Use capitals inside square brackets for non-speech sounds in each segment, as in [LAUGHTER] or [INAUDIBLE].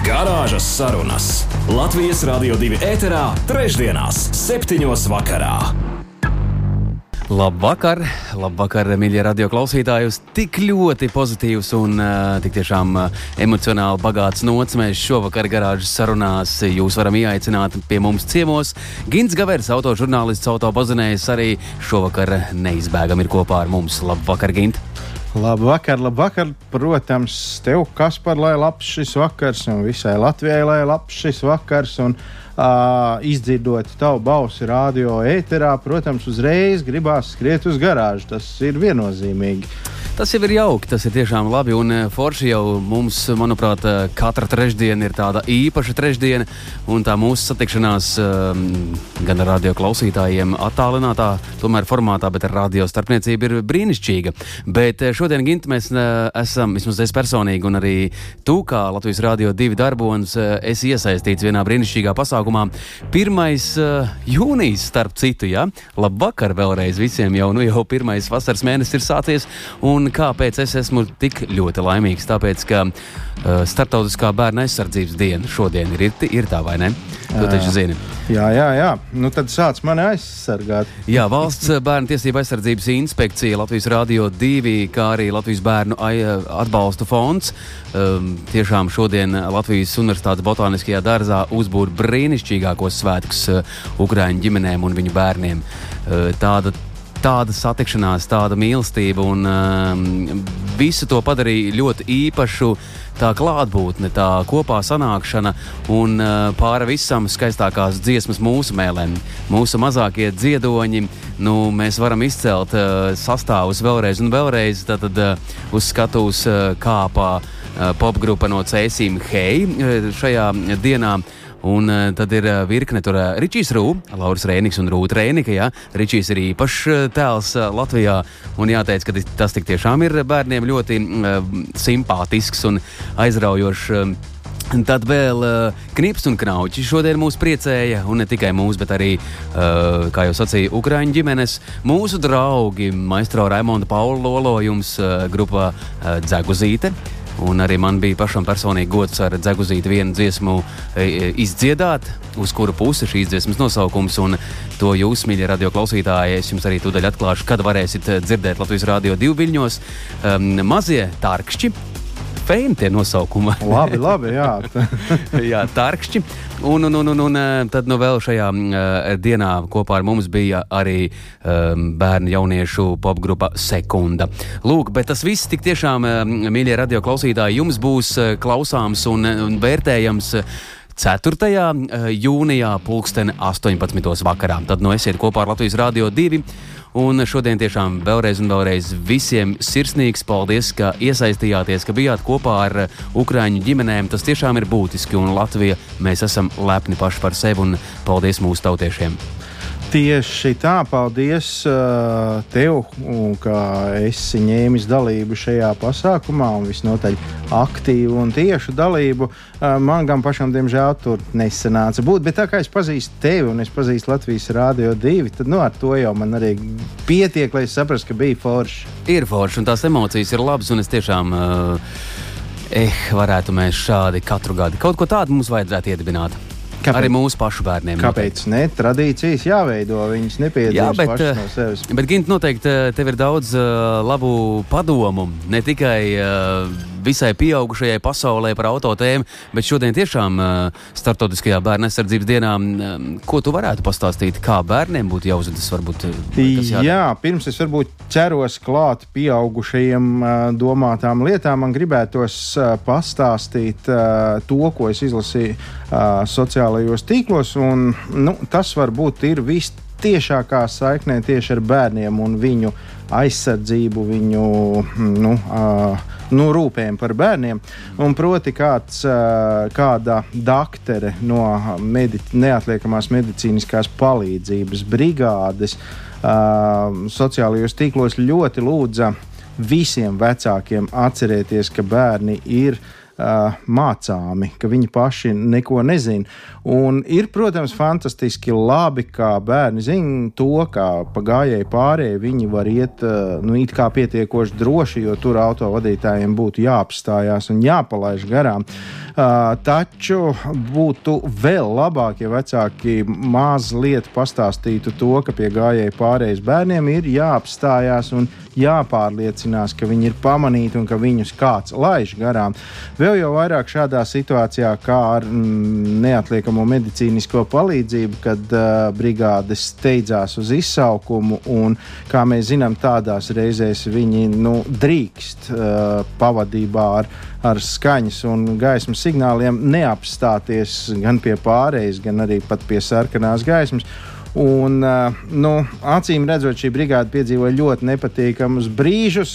Garāžas sarunas Latvijas Rādio 2 ēterā, trešdienās, septiņos vakarā. Labvakar, labvakar, mīļie radio klausītāji. Uz tik ļoti pozitīvs un uh, tik tiešām uh, emocionāli bagāts nots mēs šovakar garāžas sarunās jūs varam ieaicināt pie mums ciemos. Gins Gavers, autožurnālists, autobazinējs arī šovakar neizbēgam ir kopā ar mums. Labvakar, Gint! Labvakar, labvakar. Protams, tev, Kaspar, lai labs šis vakars, un visai Latvijai, lai labs šis vakars. Un, uh, izdzirdot tavu balsi radio ēterā, protams, uzreiz gribās skriet uz garāžu. Tas ir viennozīmīgi. Tas jau ir jauki, tas ir tiešām labi. Un forši jau mums, manuprāt, katra trešdiena ir tāda īpaša trešdiena. Un tā mūsu satikšanās gan ar radio klausītājiem, attālinātā, tomēr formātā, bet ar radio starpniecību ir brīnišķīga. Bet šodien, Gint, mēs esam, vismaz es personīgi, un arī tu, kā Latvijas Rādio 2 darbonis, esi iesaistīts vienā brīnišķīgā pasākumā. 1. jūnijas, starp citu, ja? Labvakar vēlreiz visiem, jau, nu, jau pirmais vasaras mēnesis ir sācies. Un kāpēc es esmu tik ļoti laimīgs? Tāpēc, ka uh, Startautiskā bērna aizsardzības diena šodien ir, ir tā, vai ne? Tu taču zini. Jā, jā, jā. Nu, tad sāc mani aizsargāt. Jā, Valsts bērnu tiesību aizsardzības inspekcija, Latvijas Rādio 2, kā arī Latvijas bērnu atbalsta fonds. Um, tiešām šodien Latvijas Universitātes Botāniskajā dārzā uzbūr brīnišķīgākos svētkus uh, Ukrāņu ģimenēm un viņu bērniem. Uh, tāda tāda satikšanās, tāda mīlestība un um, visu to padarīja ļoti īpašu. Tā klātbūtne, tā kopā sanākšana un uh, pāri visam skaistākās dziesmas mūsu mēlēm, mūsu mazākie dziedoņi. Nu, mēs varam izcelt uh, sastāvus vēlreiz un vēlreiz. Tad uh, uz skatuves uh, kāpā uh, popgrupa no Cēsīm Hei uh, šajā dienā. Uh, Un uh, tad ir uh, virkne tur uh, Ričijs Rūps, Lauris Rēniks un Rūta Rēnika. Ja? Ričijs ir īpašs uh, tēls uh, Latvijā. Un jāteic, ka tas tik tiešām ir bērniem ļoti uh, simpātisks un aizraujošs. Uh, Tad vēl uh, knips un knauķis šodien mūs priecēja, un ne tikai mūsu, bet arī, uh, kā jau sacīja, Ukrāņu ģimenes, mūsu draugi, maistro Raimonda Paula Lolojums, uh, grupā uh, Dzeguzīte. Un arī man bija pašam personīgi gods ar dzeguzīti vienu dziesmu e, e, izdziedāt, uz kuru pusi šīs dziesmas nosaukums. Un to jūs, mīļie radio klausītāji, es jums arī tūdaļ atklāšu, kad varēsiet dzirdēt Latvijas Rādio 2 viļņos um, mazie tārkšķi fame tie nosaukumi. labi, labi, jā. [LAUGHS] jā, tarkšķi. Un, un, un, un, un eh, tad nu vēl šajā uh, dienā kopā ar mums bija arī um, bērnu jauniešu popgrupa Sekunda. Lūk, bet tas viss tik tiešām, uh, mīļie radio klausītāji, jums būs uh, klausāms un, un vērtējams. Uh, 4. jūnijā, pulksten 18. vakarā. Tad nu esiet kopā ar Latvijas Rādio 2 Un šodien tiešām vēlreiz un vēlreiz visiem sirsnīgs paldies, ka iesaistījāties, ka bijāt kopā ar Ukrāņu ģimenēm. Tas tiešām ir būtiski, un Latvija mēs esam lepni paši par sevi un paldies mūsu tautiešiem. Tieši tā, paldies uh, tev, ka esi ņēmis dalību šajā pasākumā, un visnotaļ aktīvu un tiešu dalību. Uh, man gan pašam, diemžēl, tur nesanāca būt, bet tā kā es pazīstu tevi un es pazīstu Latvijas Rādio 2, tad nu, ar to jau man arī pietiek, lai es saprastu, ka bija forši. Ir forši, un tās emocijas ir labas, un es tiešām. Uh, Eh, varētu mēs šādi katru gadu kaut ko tādu mums vajadzētu iedibināt. Kāpēc? Arī mūsu pašu bērniem. Kāpēc ne? Tradīcijas jāveido, viņas bet, no eh, sevis. Bet, Gint, noteikti eh, tev ir daudz uh, labu padomu. Ne tikai uh, visai pieaugušajai pasaulē par autotēmu, bet šodien tiešām uh, Startautiskajā bērnu aizsardzības dienā, uh, ko tu varētu pastāstīt, kā bērniem būtu jāuzvedas? Varbūt, Jā, pirms es varbūt ķeros klāt pieaugušajiem uh, domātām lietām, man gribētos uh, pastāstīt uh, to, ko es izlasīju uh, sociālajos tīklos, un nu, tas varbūt ir viss vistiešākā saiknē tieši ar bērniem un viņu aizsardzību, viņu nu, uh, nu, rūpēm par bērniem. Un proti, kāds, kāda doktere no medi neatliekamās medicīniskās palīdzības brigādes sociālajos tīklos ļoti lūdza visiem vecākiem atcerēties, ka bērni ir ielikumi uh, mācāmi, ka viņi paši neko nezina. Un ir, protams, fantastiski labi, ka bērni zina to, ka pa gājēji pārējai viņi var iet uh, nu, it kā pietiekoši droši, jo tur autovadītājiem būtu jāapstājās un jāpalaiž garām. Uh, taču būtu vēl labāk, ja vecāki mazliet pastāstītu to, ka pie gājēji pārējais bērniem ir jāapstājās un jāpārliecinās, ka viņi ir pamanīti un ka viņus kāds laiž garām. Vēl jau vairāk šādā situācijā, kā ar mm, neatliekamo medicīnisko palīdzību, kad uh, brigādes steidzās uz izsaukumu, un, kā mēs zinām, tādās reizēs viņi nu, drīkst uh, pavadībā ar, ar skaņas un gaismas signāliem neapstāties gan pie pārējais, gan arī pie sarkanās gaismas. Un, nu, acīm redzot, šī brigāde piedzīvoja ļoti nepatīkamus brīžus.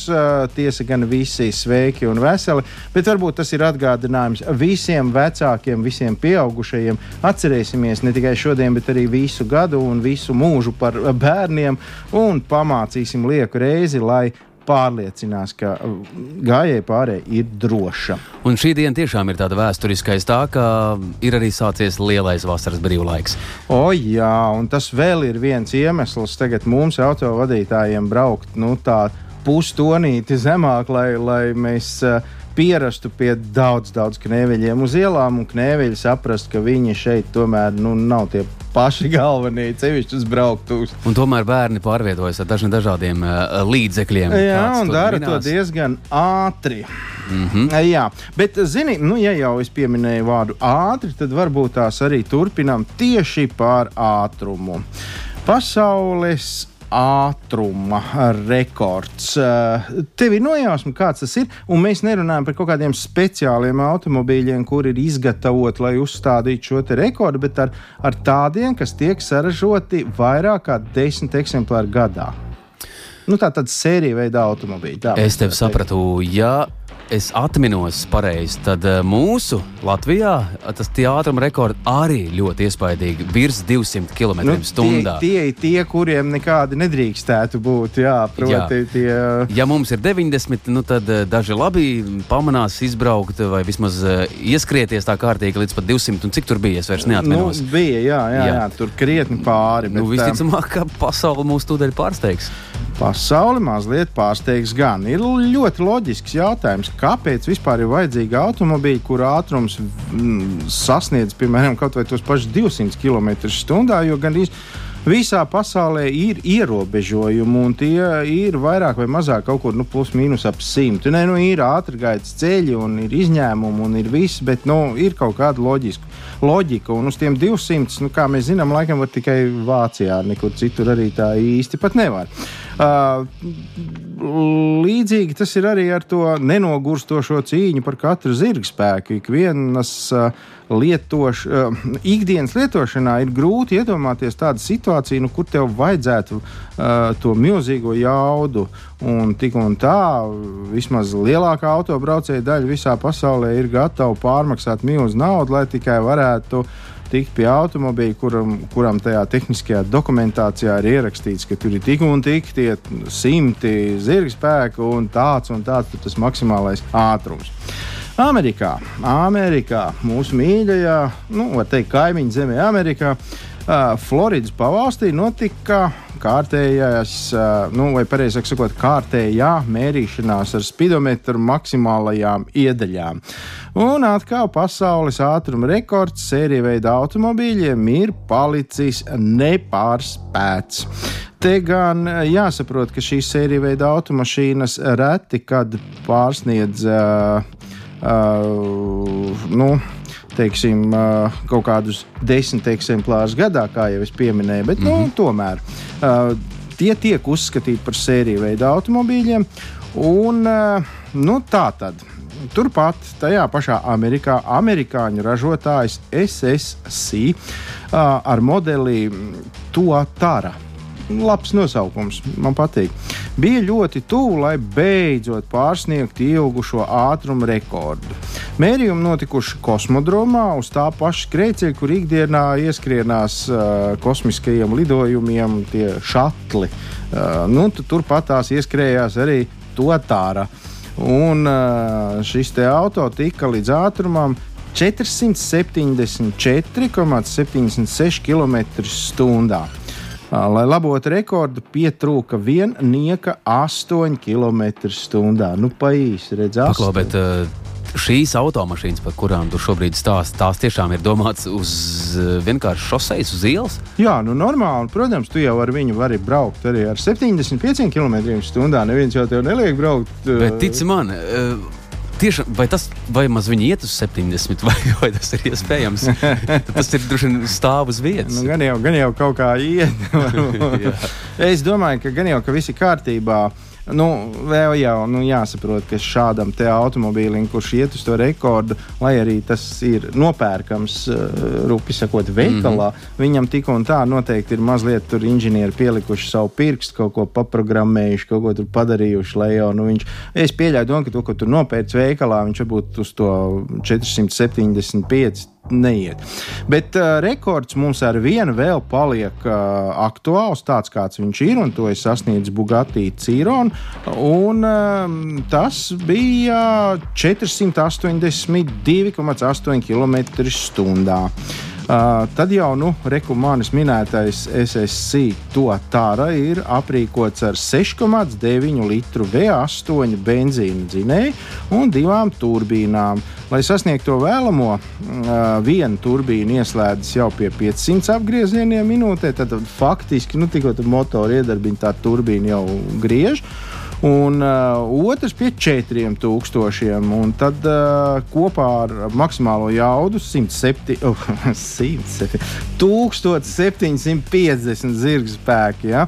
Tiesa gan visi sveiki un veseli, bet varbūt tas ir atgādinājums visiem vecākiem, visiem pieaugušajiem. Atcerēsimies ne tikai šodien, bet arī visu gadu un visu mūžu par bērniem un pamācīsim lieku reizi, lai pārliecinās, ka gājēji pārējai ir droša. Un šī diena tiešām ir tāda vēsturiskā, tā ka ir arī sācies lielais vasaras brīvlaiks. O, jā, un tas vēl ir viens iemesls tagad mums, autovadītājiem, braukt nu, tā pustonīti zemāk, lai, lai mēs. Uh, pierastu pie daudz, daudz knēveļiem uz ielām, un knēveļi saprast, ka viņi šeit tomēr nu, nav tie paši galvenie, cevišķi uz brauktuves. Un tomēr bērni pārvietojas ar dažiem dažādiem uh, līdzekļiem. Jā, un dara minās. to diezgan ātri. Mm -hmm. Jā, bet, zini, nu, ja jau es pieminēju vārdu ātri, tad varbūt tās arī turpinām tieši par ātrumu. Pasaules ātruma rekords. Eh, tev ir nojausma, kāds tas ir, un mēs nerunājam par kaut kādiem speciāliem automobīļiem, kur ir izgatavoti, lai uzstādītu šo rekordu, bet ar, ar tādiem, kas tiek saražoti vairāk kā desmit eksemplāru gadā. Nu, tā tad sērija veidā automobīļi. Es tevi sapratu. Ja es atminos pareizi, tad eh, mūsu Latvijā tas ātruma rekords arī ļoti iespaidīgi - virs 200 km/h. Tie, tie ir tie, kuriem nekādi nedrīkstētu būt. Jā, proti, jā. Tie... Ja mums ir 90, nu tad eh, daži labi pamanās izbraukt vai vismaz eh, ieskrieties tā kārtīgi līdz pat 200. Un cik tur bija? Es vairs neatceros. Nu, bija, jā, jā, jā. jā, tur krietni pāri. Nu, visticamāk, ka pasaule mūs tūdaļ pārsteigs. Pasauli mazliet pārsteigs gan. Ir ļoti loģisks jautājums, kāpēc vispār ir vajadzīgi automobīļi, kur ātrums mm, sasniedz piemēram kaut vai tos pašus 200 km/h, jo gandrīz visā pasaulē ir ierobežojumi, un tie ir vairāk vai mazāk kaut kur nu, plus mīnus ap simtu. Nē, nu, ir ātrgaitas ceļi, un ir izņēmumi, un ir viss, bet nu, ir kaut kāda loģiska, loģika. Un uz tiem 200, nu, kā mēs zinām, laikam var tikai Vācijā, nekur citur arī tā īsti pat nevar. Uh, līdzīgi tas ir arī ar to nenogurstošo cīņu par katru zirga spēku. Ikvienas uh, lietoš, uh, ikdienas lietošanā ir grūti iedomāties tādu situāciju, nu, kur tev vajadzētu uh, to milzīgo jaudu. Un tik un tā, vismaz lielākā autobraucēja daļa visā pasaulē ir gatava pārmaksāt milzu naudu, lai tikai varētu tikt pie automobīļa, kuram, kuram tajā tehniskajā dokumentācijā ir ierakstīts, ka tur ir tik un tik tie simti zirga spēku un tāds un tāds tas maksimālais ātrums. Amerikā, Amerikā mūsu mīļajā, nu, var teikt, kaimiņu zemē, Amerikā, Floridas pavalstī notika kārtējās, nu, vai precīzāk sakot, kārtējā mērīšanās ar spidometru maksimālajām iedaļām. Un atkal pasaules ātruma rekords sērija veida automobīļiem ir palicis nepārspēts. Te gan jāsaprot, ka šīs sērija veida automašīnas reti kad pārsniedz uh, Uh, nu, teiksim, uh, kaut kādus desmit eksemplārus gadā, kā jau es pieminēju, bet mm -hmm. nu, mhm. tomēr tie tiek uzskatīti par sēriju veidu automobīļiem. Un, nu, tā tad turpat tajā pašā Amerikā amerikāņu ražotājs SSC uh, ar modeli Tuatara labs nosaukums. Man patīk. Bija ļoti tuvu, lai beidzot pārsniegtu ilgušo ātrumu rekordu. Mērījumi notikuši kosmodromā uz tā paša skrejceļa, kur ikdienā ieskrienās uh, kosmiskajiem lidojumiem tie šatli. Uh, nu, Turpat tās ieskrējās arī to tāra. Un uh, šis auto tika līdz ātrumam 474,76 km/h. Lai labotu rekordu, pietrūka viena nieka 8 km/h. Nu, pa īsi bet, uh, šīs automašīnas, par kurām tu šobrīd stāsti, tās tiešām ir domātas uz vienkārši šoseis, uz ielas? Jā, nu normāli. Protams, tu jau ar viņu vari braukt arī ar 75 km/h. Neviens jau tev neliek braukt. Bet tici man. Uh, Tieši, vai tas vai maz viņi iet uz 70, [LAUGHS] vai, vai tas ir iespējams? tas ir droši vien stāv uz vietas. Nu, gan, jau, gan jau kaut kā iet. [LAUGHS] es domāju, ka gan jau ka viss ir kārtībā. Nu, vēl jau nu, jāsaprot, ka šādam automobīlim, kurš iet uz to rekordu, lai arī tas ir nopērkams, uh, rupi sakot, veikalā, mm -hmm. viņam tik un tā noteikti ir mazliet tur inženieri pielikuši savu pirkstu, kaut ko paprogrammējuši, kaut ko tur padarījuši. Jau, nu, viņš, es pieļauju, domu, ka to, ko tur nopērts veikalā, viņš varbūt uz to 475 neiet. Bet uh, rekords mums ar vienu vēl paliek uh, aktuāls, tāds kāds viņš ir, un to ir sasniedzis Bugatti Ciron. Un, uh, tas bija 482,8 km/h. Uh, tad jau nu, rekomendācijas minētais SSC to tāra ir aprīkots ar 6,9 litru V8 benzīna dzinēju un divām turbīnām. Lai sasniegtu to vēlamo, uh, viena turbīna ieslēdzas jau pie 500 apgriezieniem minūtē, tad faktiski nu, tikko motora iedarbina tā turbīna jau griež un uh, otrs pie 4000. Un tad uh, kopā ar maksimālo jaudu 107, [LAUGHS] oh, 107, 1750 zirga spēki. Ja?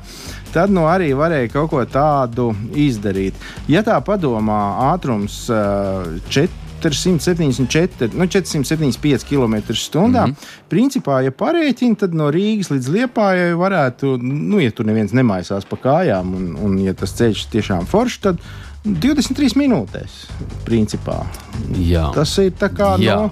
Tad nu, arī varēja kaut ko tādu izdarīt. Ja tā padomā, ātrums uh, 4. 474, nu 475 km/h. Mm -hmm. Principā, ja parēķina, tad no Rīgas līdz Liepājai varētu, nu, ja tur neviens nemaisās pa kājām, un, un ja tas ceļš tiešām foršs, tad 23 minūtēs. Principā. Jā. Tas ir tā kā. Jā. No,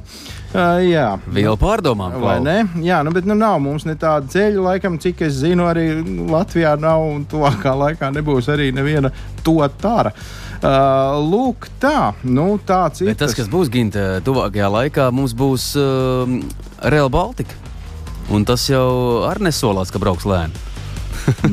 Uh, jā, vēl pārdomām. Vai ne? Jā, nu, bet nu, nav mums ne tāda ceļa, laikam, cik es zinu, arī Latvijā nav un tuvākā laikā nebūs arī neviena to tāda. Uh, lūk, tā. Nu, tāds ir. Bet tas, kas būs Ginta, tuvākajā laikā, mums būs uh, Real Baltica. Un tas jau ar nesolās, ka brauks lēni.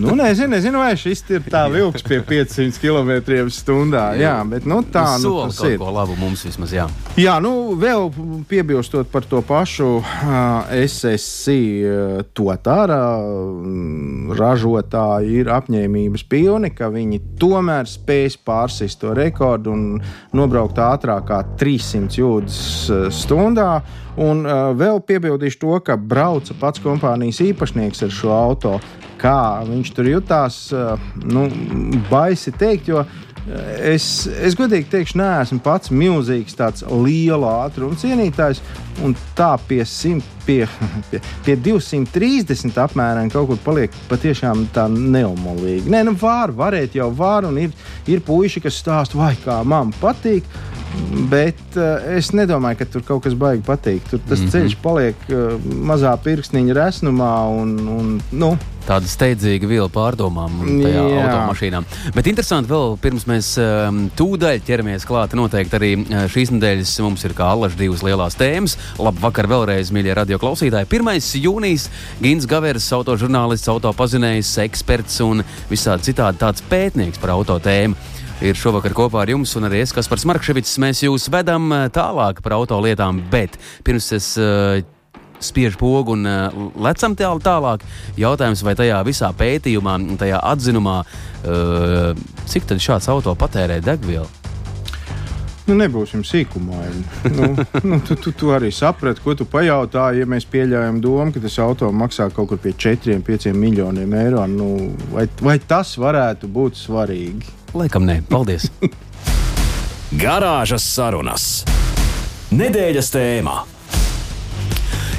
Nu, nezinu, nezinu, vai šis ir tā vilks pie 500 km/h. Jā, bet nu, tā nu, tas ir. Ko labu mums vismaz, jā. Jā, nu, vēl piebilstot par to pašu uh, SSC, uh, to tāda uh, ražotāji ir apņēmības pilni, ka viņi tomēr spēs pārsist to rekordu un nobraukt ātrāk kā 300 jūdzes stundā. Un uh, vēl piebildīšu to, ka brauca pats kompānijas īpašnieks ar šo auto kā viņš tur jutās, eh, nu, baisi teikt, jo eh, es, es godīgi teikšu, neesmu pats milzīgs tāds liela ātruma cienītājs, un tā pie, 100, [LAUGHS] pie, pie, pie 230 apmēram kaut kur paliek patiešām tā neumolīgi. Nē, nu var, varēt jau var, un ir, ir puiši, kas stāsta, vai kā man patīk. Bet uh, es nedomāju, ka tur kaut kas baigi patīk. Tur tas mm -hmm. ceļš paliek uh, mazā pirkstiņa resnumā. Un, un, nu, Tāda steidzīga viela pārdomām tajā Jā. automašīnā. Bet interesanti, vēl pirms mēs um, tūdaļ ķeramies klāt, noteikti arī uh, šīs nedēļas mums ir kā allaž divas lielās tēmas. Labvakar vēlreiz, mīļie radio klausītāji. 1. jūnijas Gins Gavers, autožurnālists, autopazinējs, eksperts un visādi citādi tāds pētnieks par auto tēmu ir šovakar kopā ar jums, un arī es, Kaspars Markevits. Mēs jūs vedam eh, tālāk par autolietām, bet pirms es uh, spiež pogu un uh, lecam tāl tālāk. Jautājums, vai tajā visā pētījumā, tajā atzinumā, uh, cik tad šāds auto patērē degvielu? Nu, nebūsim sīkumaini. nu, [LAUGHS] nu, tu, tu, tu arī saprati, ko tu pajautāji. Ja mēs pieļaujam domu, ka tas auto maksā kaut kur pie 4-5 miljoniem eiro, nu, vai, vai tas varētu būt svarīgi? Laikam nē, paldies! [LAUGHS] Garāžas sarunas. Nedēļas tēmā.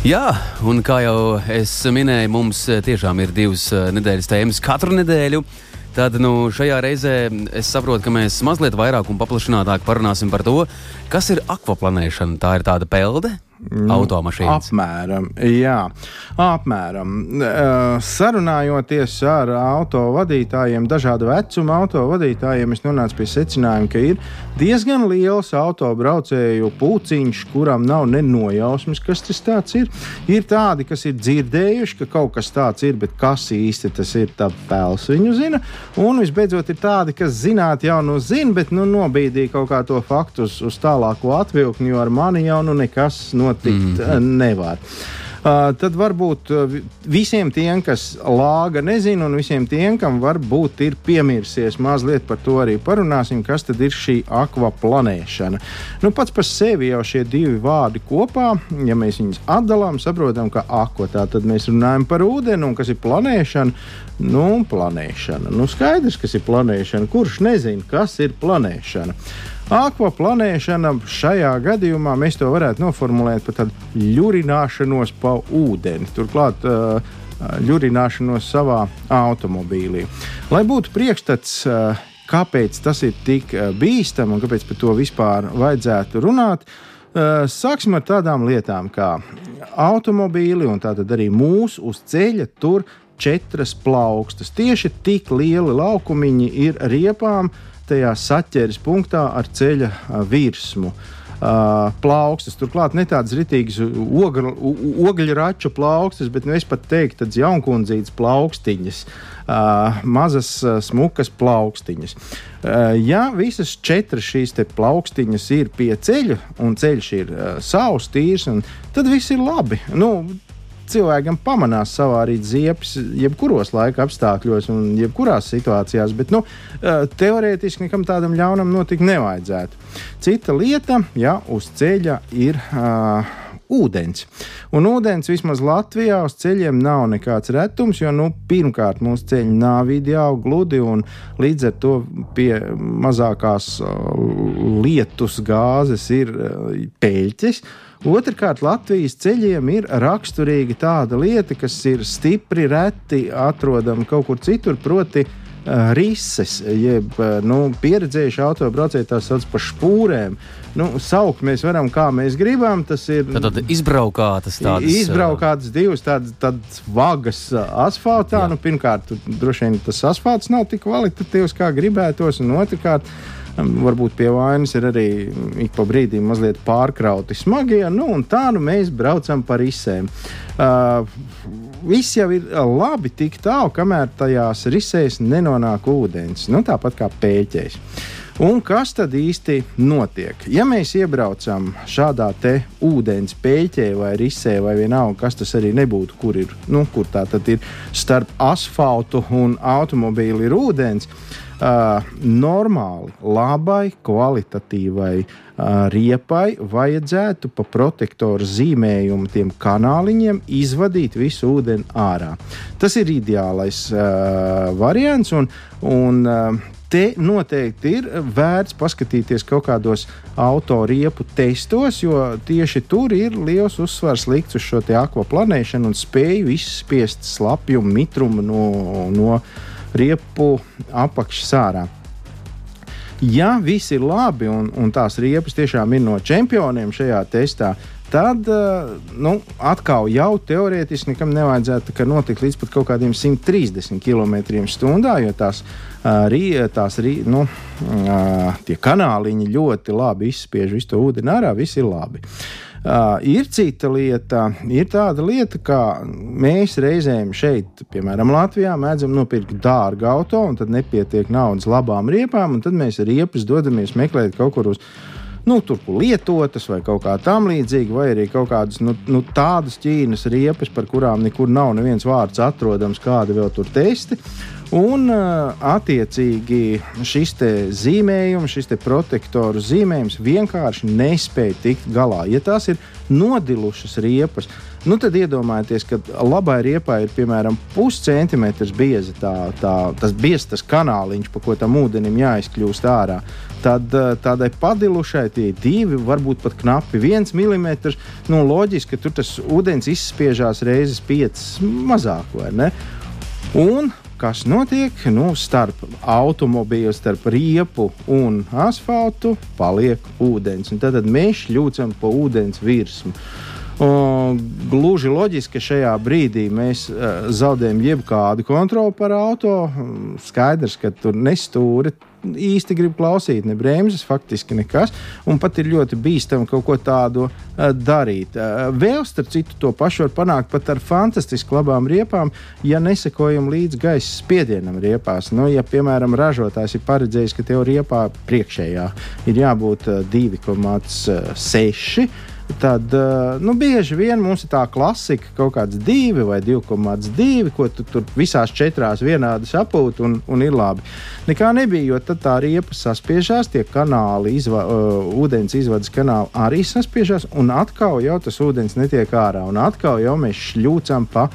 Jā, un kā jau es minēju, mums tiešām ir divas eh, nedēļas tēmas katru nedēļu. Tad nu, šajā reizē es saprotu, ka mēs mazliet vairāk un paplašinātāk parunāsim par to, kas ir akvaplanēšana. Tā ir tāda pelde, automašīnas. Apmēram, jā, apmēram. Sarunājoties ar autovadītājiem, dažādu vecumu autovadītājiem, es nonācu pie secinājuma, ka ir diezgan liels autobraucēju pūciņš, kuram nav nenojausmas, kas tas ir. Ir tādi, kas ir dzirdējuši, ka kaut kas tāds ir, bet kas īsti tas ir, tad pēls viņu zina. Un visbeidzot, ir tādi, kas zināt jau nu zina, bet nu, nobīdīja kaut kā to faktu uz, uz tālāko atvilkni, jo ar mani jau nu nekas no notikt mm. nevar. Uh, tad varbūt uh, visiem tiem, kas lāga nezina, un visiem tiem, kam varbūt ir piemirsies mazliet par to arī parunāsim, kas tad ir šī akvaplanēšana. Nu, pats par sevi jau šie divi vārdi kopā, ja mēs viņus atdalām, saprotam, ka akva tā tad mēs runājam par ūdeni, un kas ir planēšana. Nu, planēšana. Nu, skaidrs, kas ir planēšana. Kurš nezina, kas ir planēšana? Akvaplanēšana šajā gadījumā mēs to varētu noformulēt par tādu ļurināšanos pa ūdeni. Turklāt, ļurināšanos savā automobīlī. Lai būtu priekšstats, kāpēc tas ir tik bīstami un kāpēc par to vispār vajadzētu runāt, sāksim ar tādām lietām kā automobīli un tātad arī mūsu uz ceļa tur četras plaukstas. Tieši tik lieli laukumiņi ir riepām, uh, tajā saķeres punktā ar ceļa virsmu. Uh, plaukstas. Turklāt ne tādas rītīgas ogļu raču plaukstas, bet nu, es pat teiktu, tādas jaunkundzītas plaukstiņas, uh, mazas, uh, smukas plaukstiņas. Ja visas četras šīs plaukstiņas ir pie ceļa, un ceļš ir savs, tīrs, tad viss ir labi. Nu, cilvēkam pamanās savārīt ziepes jebkuros laika apstākļos un jebkurās situācijās, bet nu, teorētiski nekam tādam ļaunam notikt nevajadzētu. Cita lieta, ja uz ceļa ir. Uh, ūdens. Un ūdens vismaz Latvijā uz ceļiem nav nekāds retums, jo nu, pirmkārt mūsu ceļi nav ideāli gludi un līdz ar to pie mazākās lietus gāzes ir peļķis. Otrakārt, Latvijas ceļiem ir raksturīga tāda lieta, kas ir stipri reti atrodama kaut kur citur, proti, uh, rises, jeb uh, nu, pieredzējuši autobraucēji tās sauc par spūrēm. Nu, saukt mēs varam, kā mēs gribam. Tas ir tad, tad izbraukātas tādas. Izbraukātas divas tādas, tādas vagas asfaltā. Jā. Nu, pirmkārt, droši vien tas asfalts nav tik kvalitatīvs, kā gribētos, un otrkārt, Varbūt pie vainas ir arī ik pa brīdim mazliet pārkrauti smagie. Nu, tā nu mēs braucam par izsēm. Uh, viss jau ir labi tik tālu, kamēr tajās risēs nenonāk ūdens. Nu, tāpat kā pēķēs. Un kas tad īsti notiek? Ja mēs iebraucam šādā te ūdens pēķē vai risē, vai vienalga, kas tas arī nebūtu, kur ir, nu, kur tā tad ir starp asfaltu un automobīli ir ūdens, uh, normāli, labai, kvalitatīvai uh, riepai vajadzētu pa protektoru zīmējumu tiem kanāliņiem izvadīt visu ūdeni ārā. Tas ir ideālais uh, variants. Un, un, uh, te noteikti ir vērts paskatīties kaut kādos autoriepu testos, jo tieši tur ir liels uzsvars likts uz šo akvaplanēšanu un spēju izspiest slapjumu, mitrumu no, no riepu apakšas ārā. Ja viss ir labi un, un tās riepas tiešām ir no čempioniem šajā testā, tad eh, nu, atkal jau teorētiski nekam nevajadzētu notikt līdz pat kaut kādiem 130 km/h, jo tās, uh, tās nu, uh, kanāliņi ļoti labi izspiež visu to ūdeni ārā, viss ir labi. Uh, Uh, ir cita lieta, ir tāda lieta, ka mēs reizēm šeit, piemēram, Latvijā, mēdzam nopirkt dārgu auto, un tad nepietiek naudas labām riepām, un tad mēs riepas dodamies meklēt kaut kur uz nu, tur lietotas vai kaut kā tam līdzīga, vai arī kaut kādas nu, nu, tādas ķīnas riepas, par kurām nekur nav neviens vārds atrodams, kādi vēl tur testi. Un, attiecīgi, šis zīmējums, šis protektoru zīmējums vienkārši nespēja tikt galā. Ja tās ir nodilušas riepas, Nu, tad iedomājieties, ka labai riepai ir piemēram puscentimetrs bieza tā, tā, tas biezs kanāliņš, pa ko tam ūdenim jāizkļūst ārā. Tad tādai padilušai tie divi, varbūt pat knapi viens milimetrs. Nu, loģiski, ka tur tas ūdens izspiežās reizes piecas mazāk, vai ne? Un kas notiek nu, starp automobīlu, starp riepu un asfaltu, paliek ūdens. Un tad mēs šļūcam pa ūdens virsmu. Un, gluži loģiski, ka šajā brīdī mēs uh, zaudējam jebkādu kontroli par auto. Skaidrs, ka tur nestūri īsti grib klausīt, ne bremzes, faktiski nekas. Un pat ir ļoti bīstami kaut ko tādu uh, darīt. Uh, vēl starp citu, to pašu var panākt pat ar fantastiski labām riepām, ja nesekojam līdz gaisa spiedienam riepās. Nu, ja, piemēram, ražotājs ir paredzējis, ka tev riepā priekšējā ir jābūt uh, 2,6 tad uh, nu, bieži vien mums ir tā klasika, kaut kāds 2 vai 2,2, ko tu tur visās četrās vienādi sapūti un, un ir labi. Nekā nebija, jo tad tā riepa saspiežās, tie kanāli, izva, uh, ūdens izvades kanāli arī saspiežās, un atkal jau tas ūdens netiek ārā, un atkal jau mēs šļūcam pa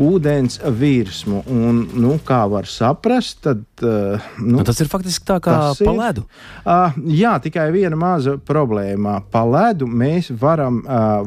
ūdens virsmu. Un, nu, kā var saprast, tad, uh, nu, nu, tas ir faktiski tā kā pa ledu. Uh, jā, tikai viena maza problēma. Pa ledu mēs varam uh,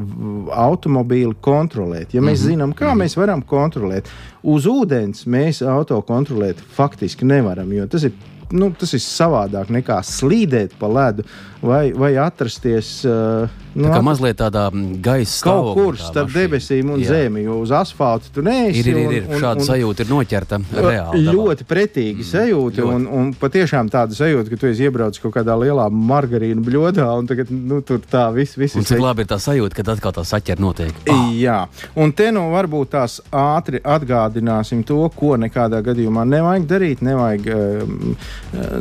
automobīli kontrolēt. Ja mēs mm -hmm. zinām, kā mm -hmm. mēs varam kontrolēt, uz ūdens mēs auto kontrolēt faktiski nevaram, jo tas ir nu, tas ir savādāk nekā slīdēt pa ledu vai, vai atrasties. Uh, nu, tā mazliet tādā gaisa kaut kur starp debesīm un jā. zemi, jo uz asfalta tu neesi. Ir, ir, ir, ir. Un, šāda un, sajūta ir noķerta reāli. Ļoti pretīgi mm, sajūta, ļoti. un, un patiešām tāda sajūta, ka tu esi iebraucis kaut kādā lielā margarīnu bļodā, un tagad nu, tur tā viss vis ir. Cik labi ir tā sajūta, kad atkal tā saķer notiek. Oh. Jā, un te nu varbūt tās ātri atgādināsim to, ko nekādā gadījumā nevajag darīt. Nevajag, uh,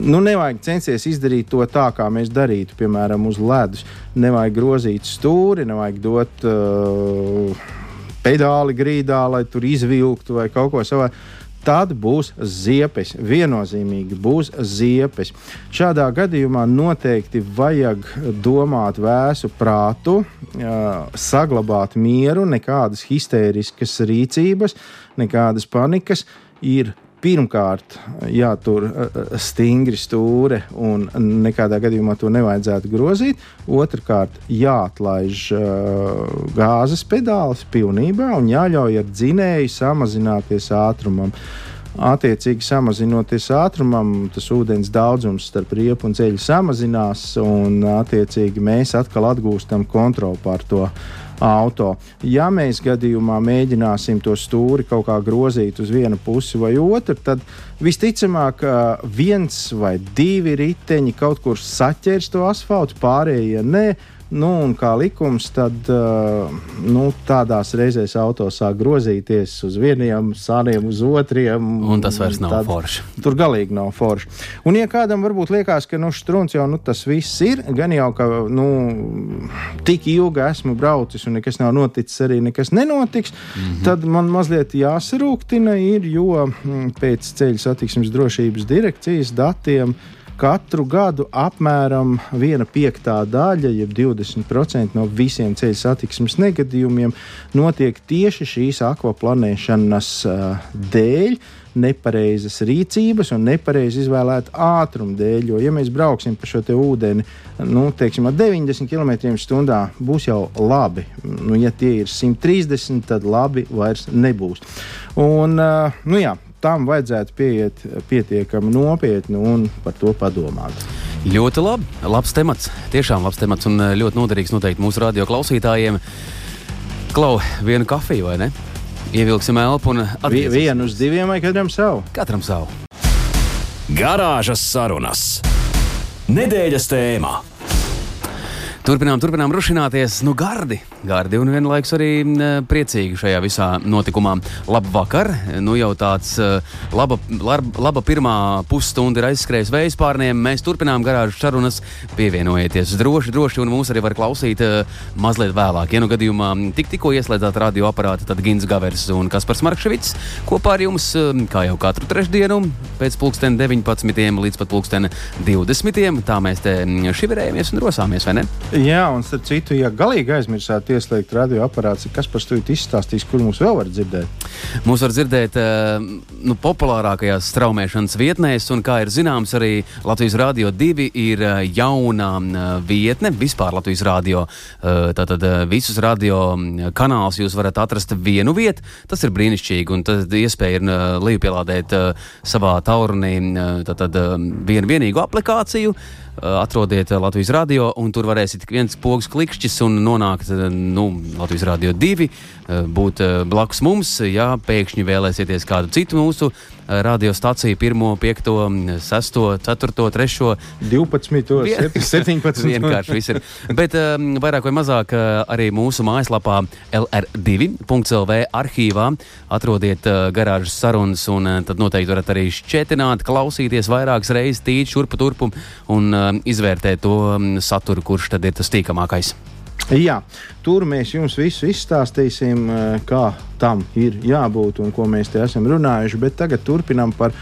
nu, nevajag censties izdarīt to tā, kā mēs darītu, piemēram, uz ledus. Nevajag grozīt stūri, nevajag dot uh, pedāli grīdā, lai tur izvilktu vai kaut ko savādāk tad būs ziepes. Viennozīmīgi būs ziepes. Šādā gadījumā noteikti vajag domāt vēsu prātu, saglabāt mieru, nekādas histēriskas rīcības, nekādas panikas. Ir pirmkārt jātur eh, eh, stingri stūre un nekādā gadījumā to nevajadzētu grozīt. Otrakārt, jāatlaiž uh, gāzes pedālis pilnībā un jāļauj ar dzinēju samazināties ātrumam. Attiecīgi, samazinoties ātrumam, tas ūdens daudzums starp riepu un ceļu samazinās, un attiecīgi mēs atkal atgūstam kontroli pār to auto. Ja mēs gadījumā mēģināsim to stūri kaut kā grozīt uz vienu pusi vai otru, tad visticamāk viens vai divi riteņi kaut kur saķers to asfaltu, pārējie ne. Nu, un kā likums, tad uh, nu, tādās reizēs auto sāk grozīties uz vieniem sāniem, uz otriem. Un tas vairs nav tad, forši. Tur galīgi nav forši. Un, ja kādam varbūt liekas, ka nu, strūns jau nu, tas viss ir, gan jau ka nu, tik ilgi esmu braucis un nekas nav noticis, arī nekas nenotiks, mm -hmm. tad man mazliet jāsarūktina, ir, jo mm, pēc ceļu satiksmes drošības direkcijas datiem Katru gadu apmēram viena piektā daļa, jeb 20% no visiem ceļu satiksmes negadījumiem notiek tieši šīs akvaplanēšanas uh, dēļ nepareizas rīcības un nepareizi izvēlēta ātruma dēļ. Jo, ja mēs brauksim pa šo ūdeni, nu, teiksim, ar 90 km/h, būs jau labi. Nu, ja tie ir 130, tad labi vairs nebūs. Un, nu, jā, tam vajadzētu pieiet pietiekami nopietni un par to padomāt. Ļoti labi. Labs temats. Tiešām labs temats un eh, ļoti noderīgs noteikti mūsu radio klausītājiem. Klau, vienu kafiju vai ne? Ievilksim elpu un atgriezīsimies. Vienu uz diviem vai katram savu? Katram savu. Garāžas sarunas. Nedēļas tēmā. Turpinām, turpinām rušināties. Nu, gardi, gardi un vienlaikus arī priecīgi šajā visā notikumā. Labvakar! Nu, jau tāds laba, laba pirmā pusstunda ir aizskrējusi vējas pārniem. Mēs turpinām garāžas sarunas. Pievienojieties droši, droši, un mūs arī var klausīt mazliet vēlāk. Ja nu gadījumā tik, tikko ieslēdzāt radioaparātu, tad Gins Gavers un Kaspars Markševits kopā ar jums, kā jau katru trešdienu, pēc pulksten 19. līdz pat pulksten 20. Tā mēs te šiverējamies un rosāmies, vai ne? Jā, un starp citu, ja galīgi aizmirsāt ieslēgt radioaparāts, kas par studiju izstāstīs, kur mums vēl var dzirdēt. Mūs var dzirdēt uh, nu, populārākajās straumēšanas vietnēs, un, kā ir zināms, arī Latvijas Rādio 2 ir uh, jaunā uh, vietne vispār Latvijas Rādio. Tātad visus radio kanālus jūs varat atrast vienu vietu. Tas ir brīnišķīgi, un tad iespēja ir lejupielādēt savā taurunī uh, tātad, vienu vienīgu aplikāciju. Uh, atrodiet Latvijas radio, un tur varēsiet viens pogas klikšķis un nonākt nu, Latvijas radio divi, būt blakus mums, ja pēkšņi vēlēsieties kādu citu mūsu radiostaciju, 1, 5, 6, 4, 3, 12, 17. Vienkārši viss ir. Bet um, vairāk vai mazāk arī mūsu mājaslapā LR2.CLV arhīvā atrodiet uh, garāžas sarunas, un uh, tad noteikti varat arī šķietināt, klausīties vairākas reizes tīri šurpu turpu un uh, izvērtēt to um, saturu, kurš tad ir tas tīkamākais. Jā, tur mēs jums visu izstāstīsim, kā tam ir jābūt un ko mēs te esam runājuši. Bet tagad turpinām par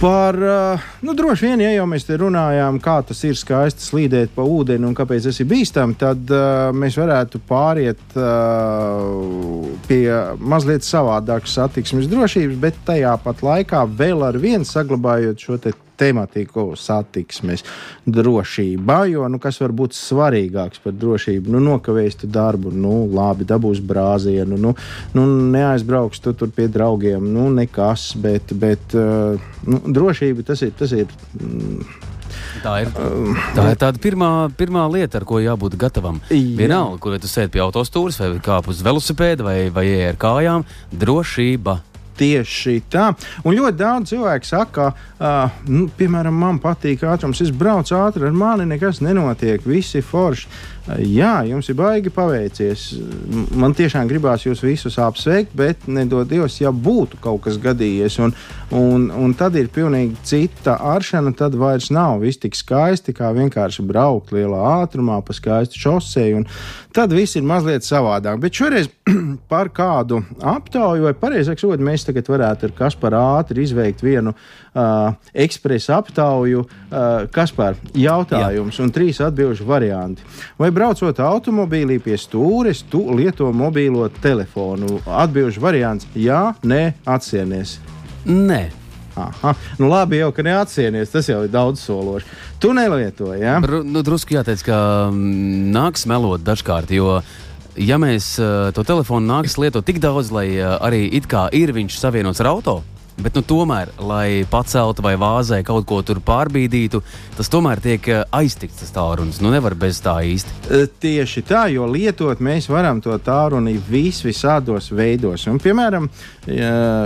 Par, nu, droši vien, ja jau mēs te runājām, kā tas ir skaisti slīdēt pa ūdeni un kāpēc tas ir bīstami, tad uh, mēs varētu pāriet uh, pie mazliet savādākas satiksmes drošības, bet tajā pat laikā vēl ar vienu saglabājot šo te tematiku satiksmes drošībā, jo nu, kas var būt svarīgāks par drošību? Nu, nokavējis tu darbu, nu, labi, dabūs brāzienu, nu, nu, neaizbrauks tu tur pie draugiem, nu, nekas, bet, bet uh, nu, drošība tas ir. Tas ir mm, Tā ir, tā ir tāda pirmā, pirmā lieta, ar ko jābūt gatavam. Jā. Vienalga, kur tu sēdi pie autostūras, vai kāp uz velosipēda, vai, vai ar kājām, drošība Tieši tā. Un ļoti daudz cilvēku saka, ka, uh, nu, piemēram, man patīk ātrums, es braucu ātri, ar mani nekas nenotiek, visi forši. Jā, jums ir baigi paveicies. Man tiešām gribās jūs visus apsveikt, bet nedod Dievs, ja būtu kaut kas gadījies. Un, un, un tad ir pilnīgi cita aršana. Tad vairs nav viss tik skaisti, kā vienkārši braukt lielā ātrumā pa skaistu šoseju. Tad viss ir mazliet savādāk. Bet šoreiz [CLEARS THROAT] par kādu aptauju, vai pareizāk sakot, mēs tagad varētu ar Kasparu ātri izveikt vienu uh, ekspresa aptauju. Uh, Kaspar, jautājums Jā. un trīs atbildžu varianti. Vai braucot automobīlī pie stūres, tu lieto mobīlo telefonu? Atbildžu variants - jā, nē, atsienies. Nē. Aha. Nu, labi, jau ka neatsienies. Tas jau ir daudz sološi. Tu nelietoji. Ja? Br nu, drusku jāteic, ka mm, nāks melot dažkārt. Jo, ja mēs uh, to telefonu nāks lietot tik daudz, lai uh, arī it kā ir viņš savienots ar automašīnu Bet, nu, tomēr, lai paceltu vai vāzē kaut ko tur pārbīdītu, tas tomēr tiek eh, aiztikts tas tālrunis. Nu, nevar bez tā īsti. E, tieši tā, jo lietot mēs varam to tālruni vis visādos veidos. Un, piemēram,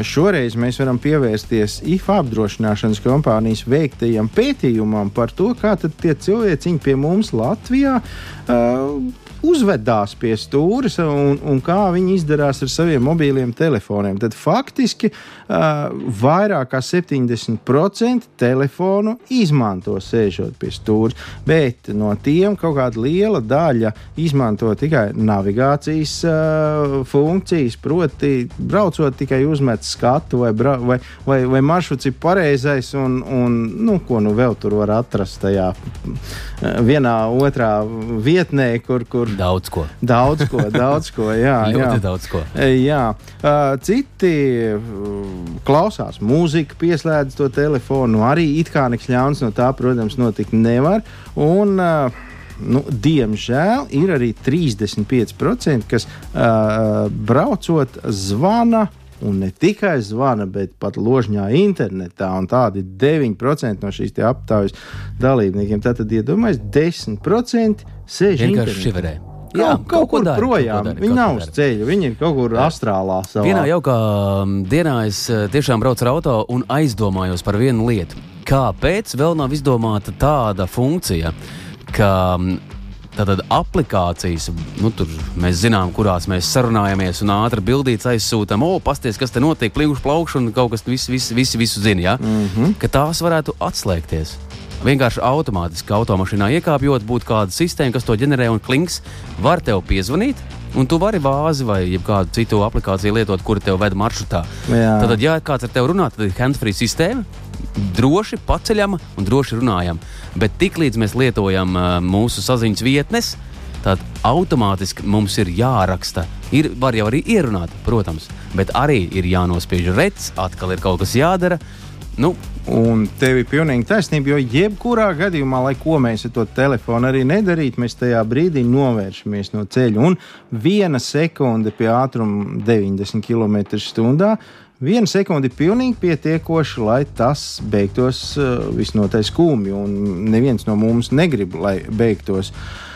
šoreiz mēs varam pievērsties IFA apdrošināšanas kompānijas veiktajam pētījumam par to, kā tie cilvēciņi pie mums Latvijā. Uh, uzvedās pie stūres un, un kā viņi izdarās ar saviem mobiliem telefoniem. Tad faktiski vairāk kā 70% telefonu izmanto sēžot pie stūres, bet no tiem kaut kāda liela daļa izmanto tikai navigācijas uh, funkcijas, proti, braucot tikai uzmet skatu vai, vai, vai, vai maršruts ir pareizais un, un nu, ko nu vēl tur var atrast tajā vienā otrā vietnē, kur, kur Daudz ko. Daudz ko, daudz ko. Jā, [LAUGHS] jā. daudz ko. Jā. Citi klausās mūziku, pieslēdz to telefonu. Arī it kā nekas ļauns no tā, protams, notikt nevar. Un, nu, diemžēl ir arī 35%, kas uh, braucot zvana un ne tikai zvana, bet pat ložņā internetā. Tādi 9% no šīs aptaujas dalībniekiem. Tātad, iedomājieties, 10% sēž vienkārši šiverē. Jā, kaut, kaut kur dara, projām. Kaut dara, viņi nav uz ceļa, viņi ir kaut kur jā. astrālā. Savā. Vienā jaukā dienā es uh, tiešām braucu ar auto un aizdomājos par vienu lietu. Kāpēc vēl nav izdomāta tāda funkcija, ka Tātad aplikācijas, nu, tur mēs zinām, kurās mēs sarunājamies un ātri bildītas aizsūtām. O, pasties, kas te notiek, plīvuši plaukšu un kaut kas viss, viss, viss, visu zina. Ja? Mm -hmm. Ka tās varētu atslēgties. Vienkārši automātiski automašīnā iekāpjot, būtu kāda sistēma, kas to ģenerē un klinks, var tev piezvanīt. Un tu vari vāzi vai kādu citu aplikāciju lietot, kura tev ved maršrutā. Jā. Tad, ja kāds ar tevi runā, tad ir hands-free sistēma, droši paceļama un droši runājama. Bet tiklīdz mēs lietojam uh, mūsu saziņas vietnes, Tad automātiski mums ir jāraksta. Ir, var jau arī ierunāt, protams, bet arī ir jānospiež rets, atkal ir kaut kas jādara. Nu, Un tev ir pilnīgi taisnība, jo jebkurā gadījumā, lai ko mēs ar to telefonu arī nedarītu, mēs tajā brīdī novēršamies no ceļa. Un viena sekunde pie ātruma 90 km/h. Viena sekunde ir pilnīgi pietiekoša, lai tas beigtos uh, visnotaļ skumji. Un neviens no mums negrib, lai beigtos uh,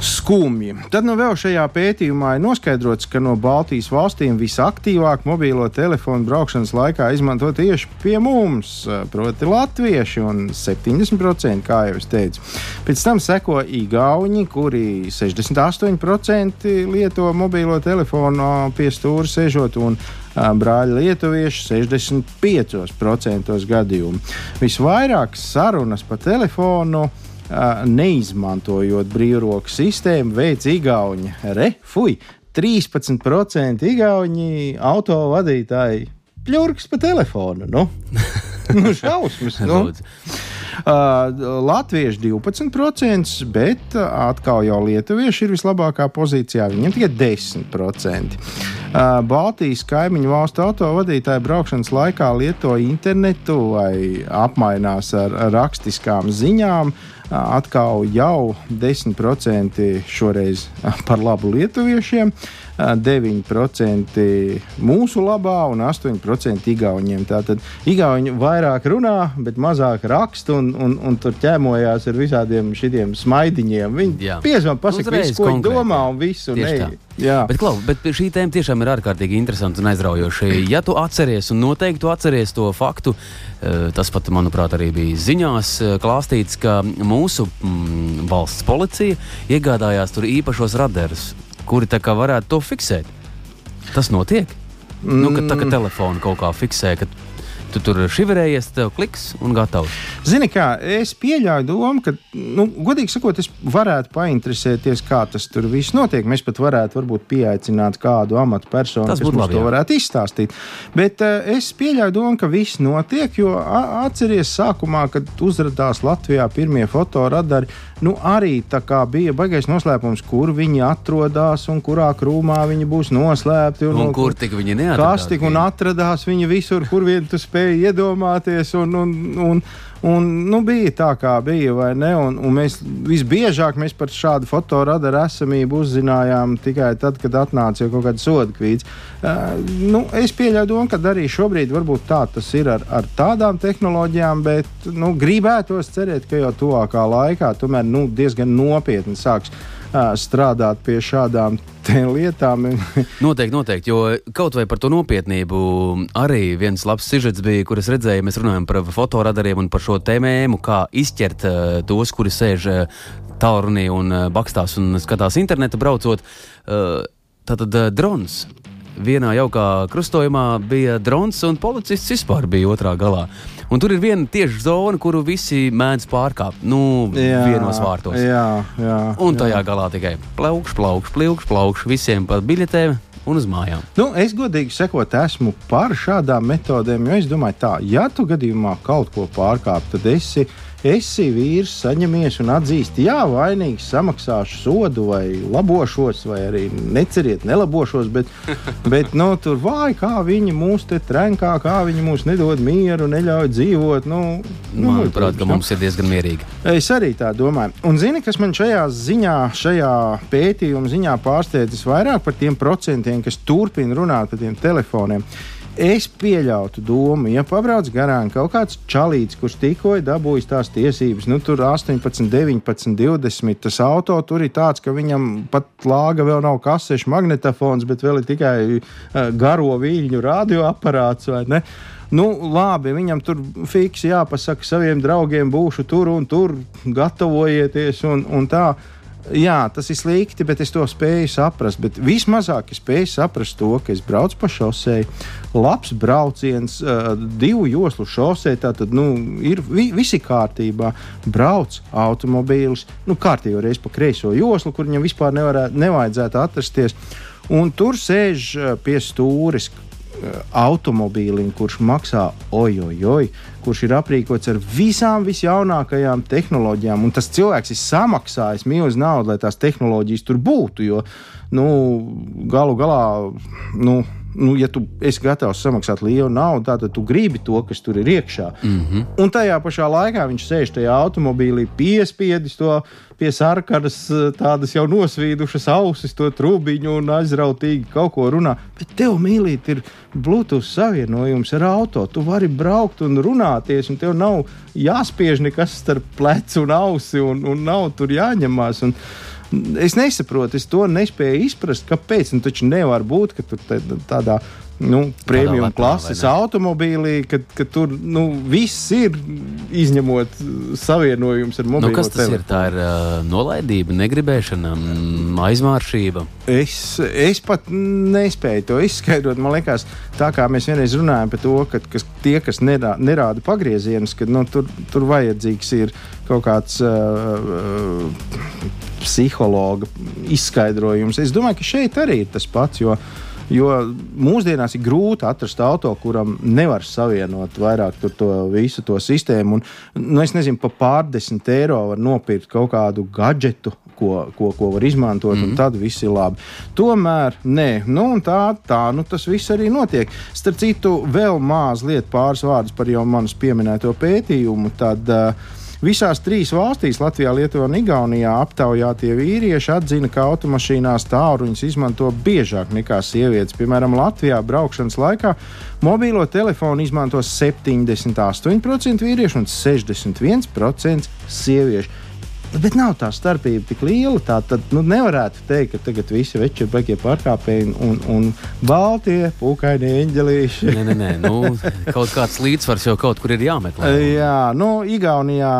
skumji. Tad nu vēl šajā pētījumā ir noskaidrots, ka no Baltijas valstīm visaktīvāk mobilo telefonu braukšanas laikā izmanto tieši pie mums, proti, latvieši, un 70%, kā jau es teicu. Pēc tam seko Igauni, kuri 68% lieto mobilo telefonu pie stūra sežot, un brāļi lietuvieši 65% gadījumu. Visvairāk sarunas pa telefonu neizmantojot brīvroku sistēmu, veids Igauni. Re, fuj, 13% Igauni auto vadītāji pļurks pa telefonu. Nu, [LAUGHS] nu šausmas. nu. Latvieši 12%, bet atkal jau lietuvieši ir vislabākā pozīcijā. Viņiem tikai 10%. Uh, Baltijas kaimiņu valstu autovadītāji braukšanas laikā lieto internetu vai apmainās ar rakstiskām ziņām. Atkal jau 10% šoreiz par labu lietuviešiem, 9% mūsu labā un 8% igauniem. Tātad igauni vairāk runā, bet mazāk raksta un, un, un tur ķēmojās ar visādiem šiem smaidiņiem. Viņi piezvan pasaka visu, ko viņi domā un visu. Bet, Klau, bet šī tēma tiešām ir ārkārtīgi interesanta un aizraujoša. Ja tu atceries, un noteikti tu atceries to faktu, tas pat, manuprāt, arī bija ziņās klāstīts, ka mūsu mm, valsts policija iegādājās tur īpašos radarus kuri varētu to fiksēt. Tas notiek. Mm. Nu, kad tā kā mm. telefona kaut kā fiksē, ka Tu tur šiverējies, tev kliks un gatavs. Zini, kā es pieļauju domu, ka, nu, godīgi sakot, es varētu painteresēties, kā tas tur viss notiek. Mēs pat varētu varbūt pieaicināt kādu amatpersonu, kas mums labi, to varētu izstāstīt. Bet uh, es pieļauju domu, ka viss notiek, jo atceries sākumā, kad uzrādījās Latvijā pirmie fotoradari, nu arī bija baigais noslēpums, kur viņi atrodas un kurā krūmā viņi būs noslēpti. Un, un, un kur tik viņi neatradās? Kas tik un atradās viņi visur, kur vien tu spēj spēja iedomāties. Un, un, un, un, nu, bija tā, kā bija. Un, un mēs visbiežāk mēs par šādu fotoradaru esamību uzzinājām tikai tad, kad atnāca kaut kāda soda kvīts. Uh, nu, es pieļauju domu, ka arī šobrīd varbūt tā tas ir ar, ar tādām tehnoloģijām, bet nu, gribētos cerēt, ka jau tuvākā laikā tomēr nu, diezgan nopietni sāks strādāt pie šādām lietām. [LAUGHS] noteikti, noteikti, jo kaut vai par to nopietnību arī viens labs sižets bija, kur es redzēju, mēs runājam par fotoradariem un par šo tēmēmu, kā izķert uh, tos, kuri sēž uh, tālrunī un uh, bakstās un skatās internetu braucot. Uh, tātad uh, drons. Vienā jaukā krustojumā bija drons, un policists vispār bija otrā galā. Uh, Un tur ir viena tieši zona, kuru visi mēdz pārkāpt. Nu, jā, vienos vārtos. Jā, jā, un tajā jā. galā tikai plaukš, plaukš, plaukš, plaukš visiem pa biļetēm. Un uz mājām. Nu, es godīgi sakot, esmu par šādām metodēm, jo es domāju, tā, ja tu gadījumā kaut ko pārkāp, tad esi esi esi vīrs, saņemies un atzīsti, jā, vainīgs, samaksāšu sodu vai labošos, vai arī neceriet, nelabošos, bet, [LAUGHS] bet nu, tur vāji, kā viņi mūs te trenkā, kā viņi mūs nedod mieru, neļauj dzīvot. Nu, nu, Manuprāt, ka mums ir diezgan mierīgi. Es arī tā domāju. Un zini, kas man šajā ziņā, šajā pētījuma ziņā pārsteidzis vairāk par tiem procentiem, kas turpina runāt par tiem telefoniem. Es pieļautu domu, ja pabrauc garām kaut kāds čalīts, kurš tikko ir dabūjis tās tiesības, nu tur 18, 19, 20. Tas auto tur ir tāds, ka viņam pat lāga vēl nav kasešu magnetofons, bet vēl ir tikai uh, garo viļņu radioaparāts. Nu, labi, viņam tur fiksi jāpasaka saviem draugiem, būšu tur un tur, gatavojieties un, un tā. Jā, tas ir slikti, bet es to spēju saprast. Bet vismazāk es spēju saprast to, ka es braucu pa šosei, labs brauciens, uh, divu joslu šosei. Tātad nu, ir vi, visi kārtībā. Brauc automobīlis, nu, kārtīgi reiz pa kreiso joslu, kur viņam vispār nevarē, nevajadzētu atrasties. Un tur sēž pie stūres automobīlim, kurš maksā ojojoj, kurš ir aprīkots ar visām visjaunākajām tehnoloģijām. Un tas cilvēks ir samaksājis milzu naudu, lai tās tehnoloģijas tur būtu. Jo nu, galu galā. Nu, nu, ja tu esi gatavs samaksāt lielu naudu, tad tu gribi to, kas tur ir iekšā. Mm -hmm. Un tajā pašā laikā viņš sēž tajā automobīlī, piespiedis to pie sarkanas, tādas jau nosvīdušas ausis, to trūbiņu un aizrautīgi kaut ko runā. Bet tev, mīlīt, ir Bluetooth savienojums ar auto. Tu vari braukt un runāties, un tev nav jāspiež nekas starp plecu un ausi, un, un nav tur jāņemās. Un, Es nesaprotu, es to nespēju izprast, kāpēc. Nu, taču nevar būt, ka tur tādā nu, premium Tādā klases automobīlī, kad, kad tur nu, viss ir izņemot savienojums ar mobilo nu, kas tas telefonu. ir? Tā ir uh, nolaidība, negribēšana, mm, aizmāršība. Es, es pat nespēju to izskaidrot. Man liekas, tā kā mēs vienreiz runājām par to, ka kas, tie, kas nerā, nerāda pagriezienus, ka nu, tur, tur vajadzīgs ir kaut kāds uh, psihologa izskaidrojums. Es domāju, ka šeit arī ir tas pats. Jo, Jo mūsdienās ir grūti atrast auto, kuram nevar savienot vairāk to visu to sistēmu. Un, nu, es nezinu, pa pārdesmit eiro var nopirkt kaut kādu gadgetu, ko, ko, ko var izmantot, mm -hmm. un mhm. tad viss ir labi. Tomēr, nē, nu, tā, tā nu, tas viss arī notiek. Starp citu, vēl mazliet pāris vārdus par jau manas pieminēto pētījumu. Tad, uh, Visās trīs valstīs, Latvijā, Lietuvā un Igaunijā, aptaujātie vīrieši atzina, ka automašīnās tāluņus izmanto biežāk nekā sievietes. Piemēram, Latvijā braukšanas laikā mobilo telefonu izmanto 78% vīriešu un 61% sieviešu. Bet nav tā starpība tik liela. Tā tad nu, nevarētu teikt, ka tagad visi veči ir beigie pārkāpēji un, un baltie, pūkaini eņģelīši. nē, nē, nē. Nu, kaut kāds līdzsvars jau kaut kur ir jāmeklē. [LAUGHS] Jā, nu, Igaunijā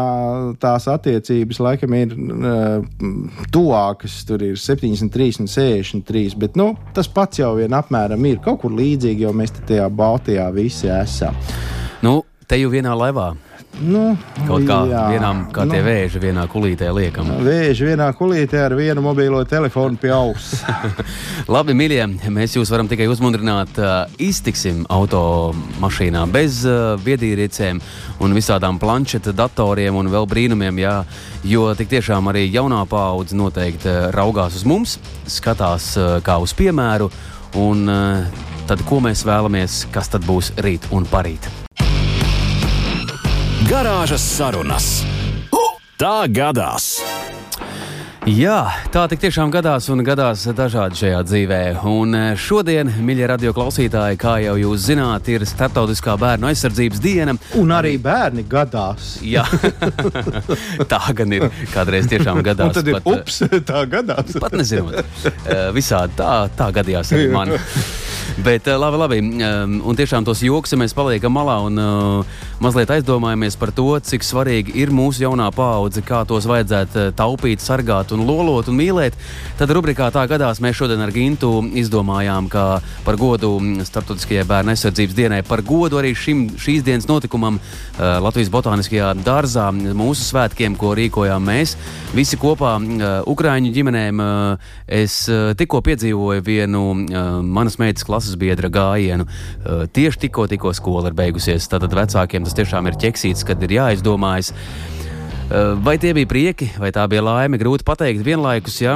tās attiecības laikam ir uh, tuvākas. Tur ir 73 un 63. Bet nu, tas pats jau vien apmēram ir kaut kur līdzīgi, jo mēs tajā Baltijā visi esam. Nu, te jau vienā laivā. Nu, Kaut kā jā, vienām, kā nu, tie vēži vienā kulītē liekam. [LAUGHS] Vēži vienā kulītē ar vienu mobilo telefonu pie auss. [LAUGHS] Labi, mīļie, mēs jūs varam tikai uzmundrināt, iztiksim automašīnā bez viedierīcēm un visādām planšeta datoriem un vēl brīnumiem, jā, jo tik tiešām arī jaunā paudze noteikti raugās uz mums, skatās kā uz piemēru, un tad ko mēs vēlamies, kas tad būs rīt un parīt. Garāžas sarunas. Tā gadās! Jā, tā tik tiešām gadās un gadās dažādi šajā dzīvē. Un e, šodien, mīļie radio klausītāji, kā jau jūs zināt, ir Startautiskā bērnu aizsardzības diena. Un arī bērni gadās. Jā, [LAUGHS] tā gan ir. Kādreiz tiešām gadās. Un tad ir pat, e, ups, [LAUGHS] tā gadās. Pat nezinot. E, visādi tā, tā gadījās arī man. [LAUGHS] Bet labi, labi. Un tiešām tos joks, ja mēs paliekam malā un uh, mazliet aizdomājamies par to, cik svarīgi ir mūsu jaunā paudze, kā tos vajadzētu taupīt, sargāt un lolot un mīlēt. Tad rubrikā tā gadās mēs šodien ar Gintu izdomājām, ka par godu Startautiskajai bērnu aizsardzības dienai, par godu arī šim, šīs dienas notikumam uh, Latvijas Botāniskajā dārzā, mūsu svētkiem, ko rīkojām mēs visi kopā uh, Ukrāņu ģimenēm. Uh, es uh, tikko piedzīvoju vienu uh, manas meitas klases biedra gājienu. Uh, tieši tikko, tikko skola ir beigusies. Tātad vecākiem tas tiešām ir ķeksīts, kad ir jāizdomājas. Uh, vai tie bija prieki, vai tā bija laime, grūti pateikt vienlaikus. Ja?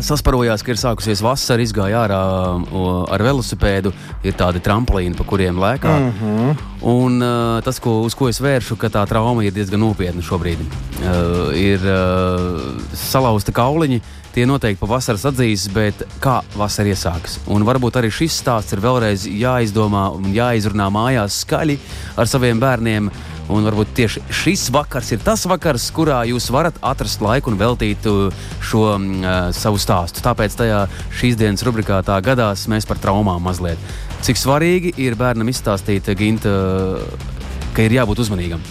Sasparojās, ka ir sākusies vasara, izgāja ārā ar velosipēdu, ir tādi tramplīni, pa kuriem lēkā. Mm -hmm. Un uh, tas, ko, uz ko es vēršu, ka tā trauma ir diezgan nopietna šobrīd. Uh, ir uh, salauzta kauliņa, tie noteikti pavasaras atzīs, bet kā vasara iesākas. Un varbūt arī šis stāsts ir vēlreiz jāizdomā un jāizrunā mājās skaļi ar saviem bērniem. Un varbūt tieši šis vakars ir tas vakars, kurā jūs varat atrast laiku un veltīt uh, šo uh, savu stāstu. Tāpēc tajā šīs dienas rubrikā tā gadās mēs par traumām mazliet. Cik svarīgi ir bērnam izstāstīt, Ginta, ka ir jābūt uzmanīgam.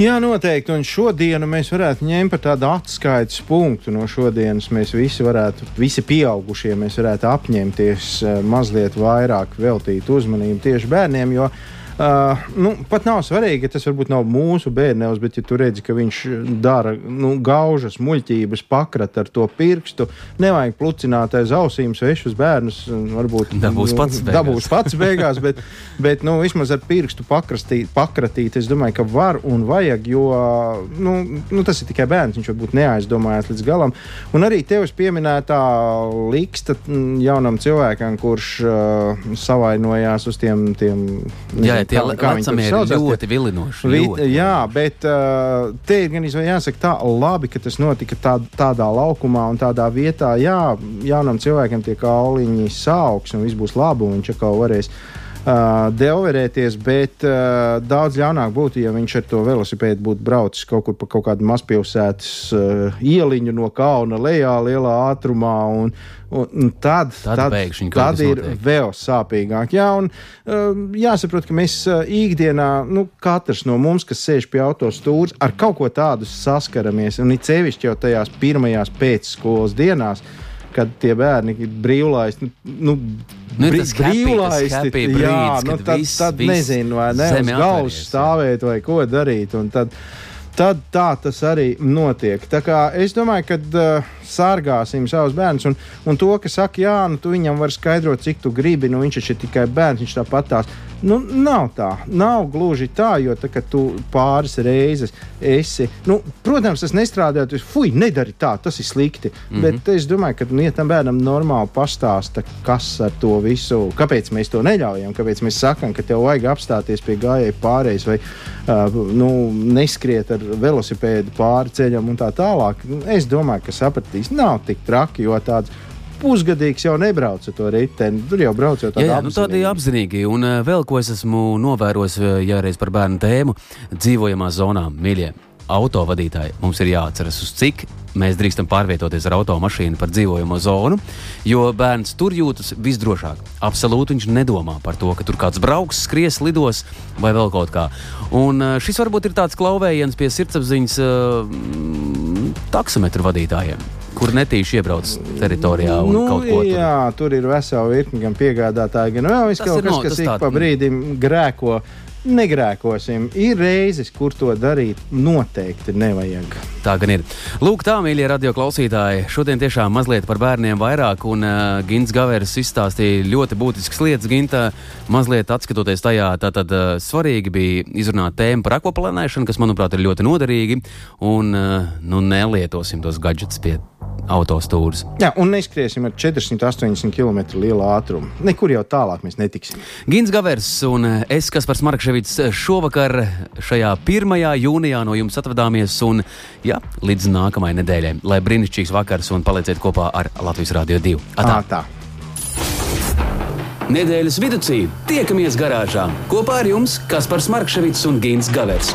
Jā, noteikti. Un šodienu mēs varētu ņemt par tādu atskaites punktu. No šodienas mēs visi varētu, visi pieaugušie, mēs varētu apņemties uh, mazliet vairāk veltīt uzmanību tieši bērniem. Jo uh, Uh, nu, pat nav svarīgi, ka tas varbūt nav mūsu bērnēvs, bet, ja tu redzi, ka viņš dara nu, gaužas, muļķības, pakrat ar to pirkstu, nevajag plucināt aiz ausīm svešus bērnus. Varbūt dabūs pats beigās. Dabūs pats beigās bet, bet nu, vismaz ar pirkstu pakrastīt, pakratīt, es domāju, ka var un vajag, jo nu, nu, tas ir tikai bērns, viņš varbūt neaizdomājās līdz galam. Un arī tevis pieminētā liksta jaunam cilvēkam, kurš uh, savainojās uz tiem. tiem jā, tie vecamie ir ļoti vilinoši. Ļoti. Jā, bet uh, te ir gan jāsaka tā labi, ka tas notika tā, tādā laukumā un tādā vietā. Jā, jaunam cilvēkam tie kauliņi sauks un viss būs labi un viņš atkal varēs. Uh, deoverēties, bet uh, daudz ļaunāk būtu, ja viņš ar to velosipēdu būtu braucis kaut kur pa kaut kādu mazpilsētas uh, ieliņu no kalna lejā, lielā ātrumā. Un, Un, un tad tad, tad, tad ir notiek. vēl sāpīgāk. Jā, un, uh, jāsaprot, ka mēs uh, ikdienā, nu, katrs no mums, kas sēž pie autostūra, ar kaut ko tādu saskaramies. Un it sevišķi jau tajās pirmajās pēcskolas dienās, kad tie bērni ir brīvlaisti. Nu, Nu, Brī, brīvlaisti, brīdis, jā, nu, tad, viss, tad viss nezinu, vai ne uz galvas stāvēt vai ko darīt. Tad, tad tā tas arī notiek. Tā kā es domāju, ka uh, sargāsim savus bērnus. Un, un to, ka saka, jā, nu, tu viņam vari skaidrot, cik tu gribi, nu, viņš ir tikai bērns, viņš tāpat tās. Nu, nav tā, nav gluži tā, jo tā, tu pāris reizes esi. Nu, protams, tas nestrādājot, fuj, nedari tā, tas ir slikti. Mm -hmm. Bet es domāju, ka, nu, ja tam bērnam normāli pastāsta, kas ar to visu, kāpēc mēs to neļaujam, kāpēc mēs sakām, ka tev vajag apstāties pie gājēju pārējais vai uh, nu, neskriet ar velosipēdu pāri ceļam un tā tālāk. Es domāju, ka sapratīs nav tik traki, jo tāds pusgadīgs jau nebrauc ar to riteni. Tur jau brauc jau tādā jā, nu, tādi apzinīgi. Un uh, vēl ko es esmu novērojis, ja reiz par bērnu tēmu, dzīvojamā zonā, mīļie. Autovadītāji mums ir jāatceras, uz cik mēs drīkstam pārvietoties ar automašīnu par dzīvojamo zonu, jo bērns tur jūtas visdrošāk. Absolūti viņš nedomā par to, ka tur kāds brauks, skries, lidos vai vēl kaut kā. Un šis varbūt ir tāds klauvējiens pie sirdsapziņas uh, taksometru vadītājiem kur netīši iebrauc teritorijā. Nu, kaut ko. Jā, tur ir vesela virkne gan piegādātāji, gan vēl kaut kas, no, kas ik pa brīdim grēko negrēkosim. Ir reizes, kur to darīt noteikti nevajag. Tā gan ir. Lūk, tā, mīļie radio klausītāji, šodien tiešām mazliet par bērniem vairāk, un uh, Gins Gavers izstāstīja ļoti būtiskas lietas. Ginta, mazliet atskatoties tajā, tad uh, svarīgi bija izrunāt tēmu par akvaplanēšanu, kas, manuprāt, ir ļoti noderīgi, un uh, nu, nelietosim tos gadgetus pie autostūrus. Jā, un neskriesim ar 480 km lielu ātrumu. Nekur jau tālāk mēs netiksim. Gins Gavers un es, kas par Smarkševits, šovakar šajā 1. jūnijā no jums atvadāmies. Un, jā, līdz nākamajai nedēļai. Lai brīnišķīgs vakars un palieciet kopā ar Latvijas Rādio 2. Atā. Atā. Nedēļas vidū tiekamies garāžā kopā ar jums Kaspars Markevits un Gins Gavers.